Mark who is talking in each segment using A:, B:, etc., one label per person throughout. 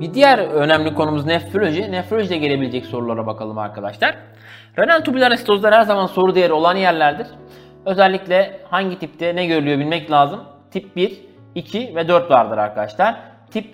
A: Bir diğer önemli konumuz nefroloji. Nefrolojide gelebilecek sorulara bakalım arkadaşlar. Renal tubüler asitozlar her zaman soru değeri olan yerlerdir. Özellikle hangi tipte ne görülüyor bilmek lazım. Tip 1, 2 ve 4 vardır arkadaşlar. Tip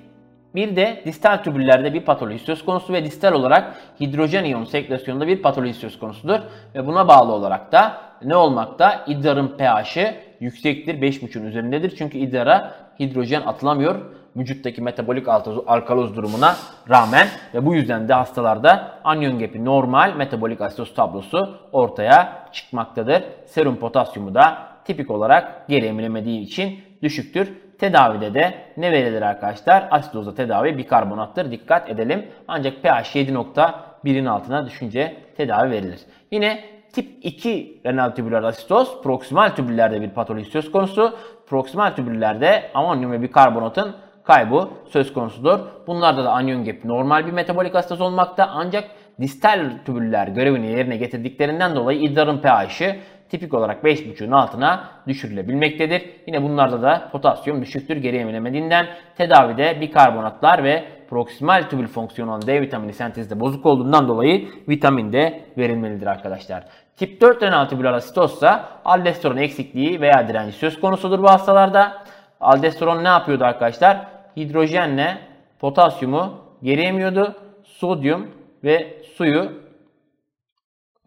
A: 1 de distal tübüllerde bir patoloji söz konusu ve distal olarak hidrojen iyon sekresyonunda bir patoloji söz konusudur. Ve buna bağlı olarak da ne olmakta? İdrarın pH'i yüksektir, 5,5'un üzerindedir. Çünkü idrara hidrojen atılamıyor vücuttaki metabolik alkaloz durumuna rağmen ve bu yüzden de hastalarda anion gap'i normal metabolik asitoz tablosu ortaya çıkmaktadır. Serum potasyumu da tipik olarak geri emilemediği için düşüktür. Tedavide de ne verilir arkadaşlar? Asidozla tedavi bikarbonattır. Dikkat edelim. Ancak pH 7.1'in altına düşünce tedavi verilir. Yine tip 2 renal tübüler asitoz proksimal tübüllerde bir patoloji söz konusu. Proksimal tübüllerde amonyum ve bikarbonatın kaybı söz konusudur. Bunlarda da anion gap normal bir metabolik asitoz olmakta ancak distal tübüller görevini yerine getirdiklerinden dolayı idrarın pH'i tipik olarak 5.5'ün altına düşürülebilmektedir. Yine bunlarda da potasyum düşüktür geri emilemediğinden tedavide bikarbonatlar ve proksimal tübül fonksiyonu olan D vitamini sentezde bozuk olduğundan dolayı vitamin de verilmelidir arkadaşlar. Tip 4 renal tübüler asitozsa aldosteron eksikliği veya direnci söz konusudur bu hastalarda. Aldosteron ne yapıyordu arkadaşlar? Hidrojenle potasyumu geri emiyordu. Sodyum ve suyu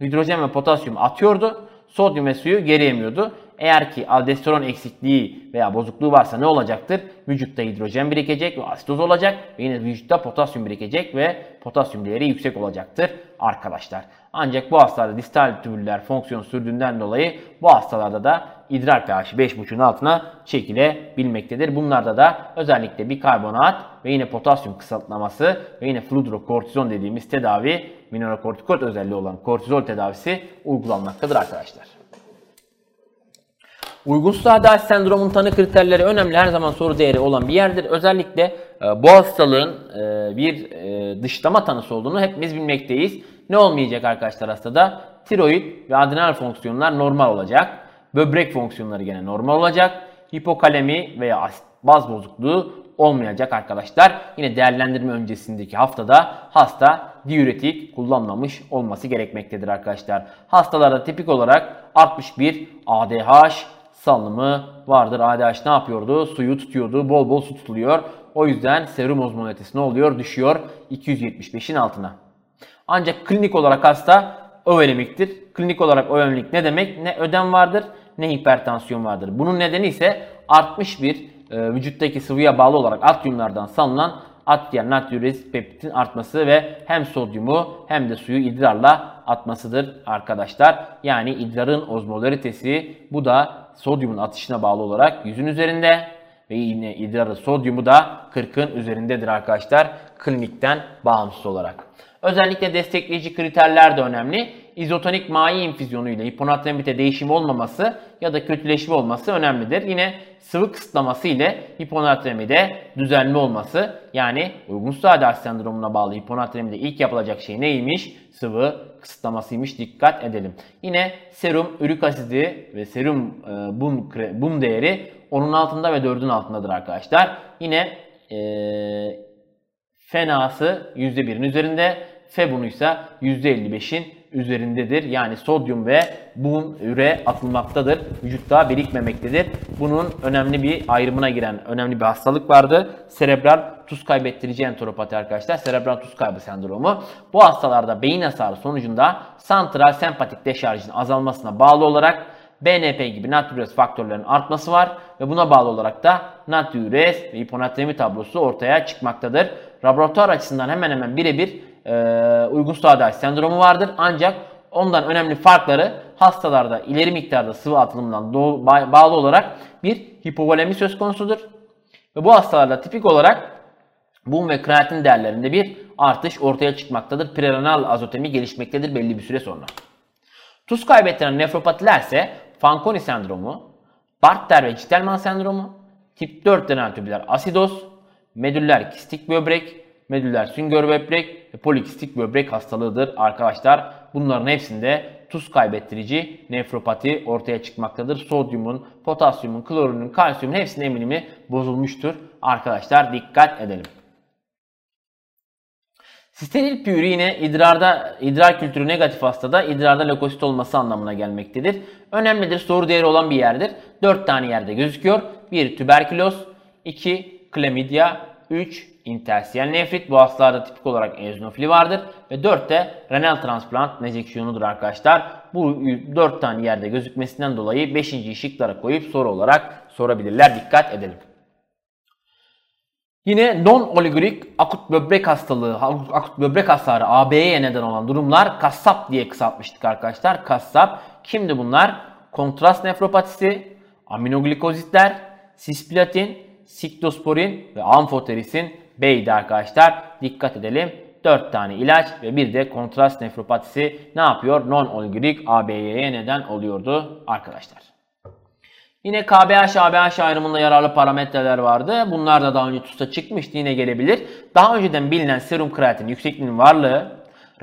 A: hidrojen ve potasyum atıyordu. Sodyum ve suyu geri emiyordu. Eğer ki aldosteron eksikliği veya bozukluğu varsa ne olacaktır? Vücutta hidrojen birikecek ve asitoz olacak ve yine vücutta potasyum birikecek ve potasyum değeri yüksek olacaktır arkadaşlar. Ancak bu hastalarda distal tübüller fonksiyon sürdüğünden dolayı bu hastalarda da idrar pH'i 5.5'un altına çekilebilmektedir. Bunlarda da özellikle bikarbonat ve yine potasyum kısaltlaması ve yine fludrokortizon dediğimiz tedavi mineralokortikoid özelliği olan kortizol tedavisi uygulanmaktadır arkadaşlar. Uygunsuz adalet sendromun tanı kriterleri önemli. Her zaman soru değeri olan bir yerdir. Özellikle e, bu hastalığın e, bir e, dışlama tanısı olduğunu hepimiz bilmekteyiz. Ne olmayacak arkadaşlar hastada? Tiroid ve adrenal fonksiyonlar normal olacak. Böbrek fonksiyonları gene normal olacak. Hipokalemi veya baz bozukluğu olmayacak arkadaşlar. Yine değerlendirme öncesindeki haftada hasta diüretik kullanmamış olması gerekmektedir arkadaşlar. Hastalarda tipik olarak 61 ADH salınımı vardır. ADH ne yapıyordu? Suyu tutuyordu. Bol bol su tutuluyor. O yüzden serum ozmolatesi ne oluyor? Düşüyor 275'in altına. Ancak klinik olarak hasta övelemiktir. Klinik olarak övelemik ne demek? Ne ödem vardır ne hipertansiyon vardır. Bunun nedeni ise artmış bir e, vücuttaki sıvıya bağlı olarak alt yumlardan salınan akciğer natriuretik peptitin artması ve hem sodyumu hem de suyu idrarla atmasıdır arkadaşlar. Yani idrarın ozmolaritesi bu da sodyumun atışına bağlı olarak 100'ün üzerinde ve yine idrarı sodyumu da 40'ın üzerindedir arkadaşlar klinikten bağımsız olarak. Özellikle destekleyici kriterler de önemli. İzotonik mai infüzyonu ile hiponatremite değişim olmaması ya da kötüleşme olması önemlidir. Yine sıvı kısıtlaması ile hiponatremide düzenli olması yani uygunsuz adalet sendromuna bağlı hiponatremide ilk yapılacak şey neymiş? Sıvı kısıtlamasıymış dikkat edelim. Yine serum ürik asidi ve serum e, bum, bum değeri onun altında ve 4'ün altındadır arkadaşlar. Yine e, fenası %1'in üzerinde, febunu ise %55'in üzerindedir. Yani sodyum ve bum üre atılmaktadır. Vücutta birikmemektedir. Bunun önemli bir ayrımına giren önemli bir hastalık vardı. Serebral tuz kaybettirici enteropati arkadaşlar. Serebral tuz kaybı sendromu. Bu hastalarda beyin hasarı sonucunda santral sempatik deşarjın azalmasına bağlı olarak BNP gibi natriurez faktörlerinin artması var ve buna bağlı olarak da natriurez ve hiponatremi tablosu ortaya çıkmaktadır. Laboratuvar açısından hemen hemen birebir e, uygunsuz adalet sendromu vardır. Ancak ondan önemli farkları hastalarda ileri miktarda sıvı atılımından bağlı olarak bir hipovolemi söz konusudur. Ve bu hastalarda tipik olarak bum ve kreatin değerlerinde bir artış ortaya çıkmaktadır. Prerenal azotemi gelişmektedir belli bir süre sonra. Tuz kaybettiren nefropatiler ise Fanconi sendromu, Bartter ve Citelman sendromu, tip 4 renal tübüler asidoz, medüller kistik böbrek, medüller süngör böbrek ve polikistik böbrek hastalığıdır arkadaşlar. Bunların hepsinde tuz kaybettirici nefropati ortaya çıkmaktadır. Sodyumun, potasyumun, klorunun, kalsiyumun hepsinin eminimi bozulmuştur. Arkadaşlar dikkat edelim. Steril püri yine idrarda idrar kültürü negatif hastada idrarda lökosit olması anlamına gelmektedir. Önemlidir, soru değeri olan bir yerdir. 4 tane yerde gözüküyor. 1 tüberküloz, 2 klamidya, 3 intersiyel nefrit. Bu hastalarda tipik olarak eozinofili vardır. Ve 4 de renal transplant nejeksiyonudur arkadaşlar. Bu 4 tane yerde gözükmesinden dolayı 5. şıklara koyup soru olarak sorabilirler. Dikkat edelim. Yine non-oligorik akut böbrek hastalığı, akut böbrek hasarı AB'ye neden olan durumlar kassap diye kısaltmıştık arkadaşlar. Kassap kimdi bunlar? Kontrast nefropatisi, aminoglikozitler, sisplatin, siklosporin ve amfoterisin B'ydi arkadaşlar. Dikkat edelim. 4 tane ilaç ve bir de kontrast nefropatisi ne yapıyor? Non-oligorik AB'ye neden oluyordu arkadaşlar. Yine KBH, ABH ayrımında yararlı parametreler vardı. Bunlar da daha önce TUS'a çıkmıştı yine gelebilir. Daha önceden bilinen serum kreatin yüksekliğinin varlığı,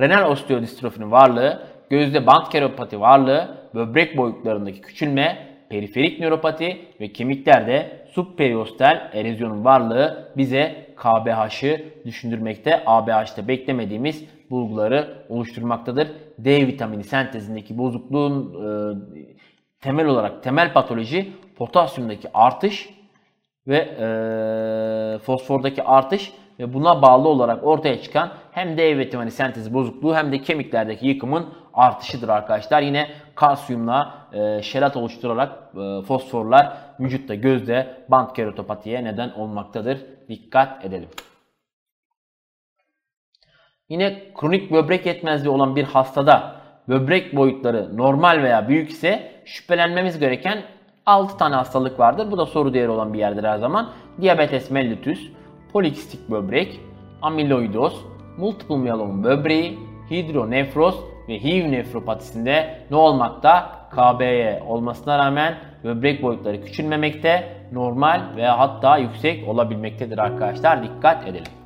A: renal osteodistrofinin varlığı, gözde band keropati varlığı, böbrek boyutlarındaki küçülme, periferik nöropati ve kemiklerde subperiostal erozyonun varlığı bize KBH'ı düşündürmekte. ABH'te beklemediğimiz bulguları oluşturmaktadır. D vitamini sentezindeki bozukluğun e, temel olarak temel patoloji potasyumdaki artış ve e, fosfordaki artış ve buna bağlı olarak ortaya çıkan hem D vitamini sentezi bozukluğu hem de kemiklerdeki yıkımın artışıdır arkadaşlar. Yine kalsiyumla e, şerat oluşturarak e, fosforlar vücutta gözde band keratopatiye neden olmaktadır. Dikkat edelim. Yine kronik böbrek yetmezliği olan bir hastada böbrek boyutları normal veya büyük ise şüphelenmemiz gereken 6 tane hastalık vardır. Bu da soru değeri olan bir yerdir her zaman. Diabetes mellitus, polikistik böbrek, amiloidoz, multiple myeloma böbreği, hidronefroz ve HIV nefropatisinde ne olmakta? KBY olmasına rağmen böbrek boyutları küçülmemekte, normal veya hatta yüksek olabilmektedir arkadaşlar. Dikkat edelim.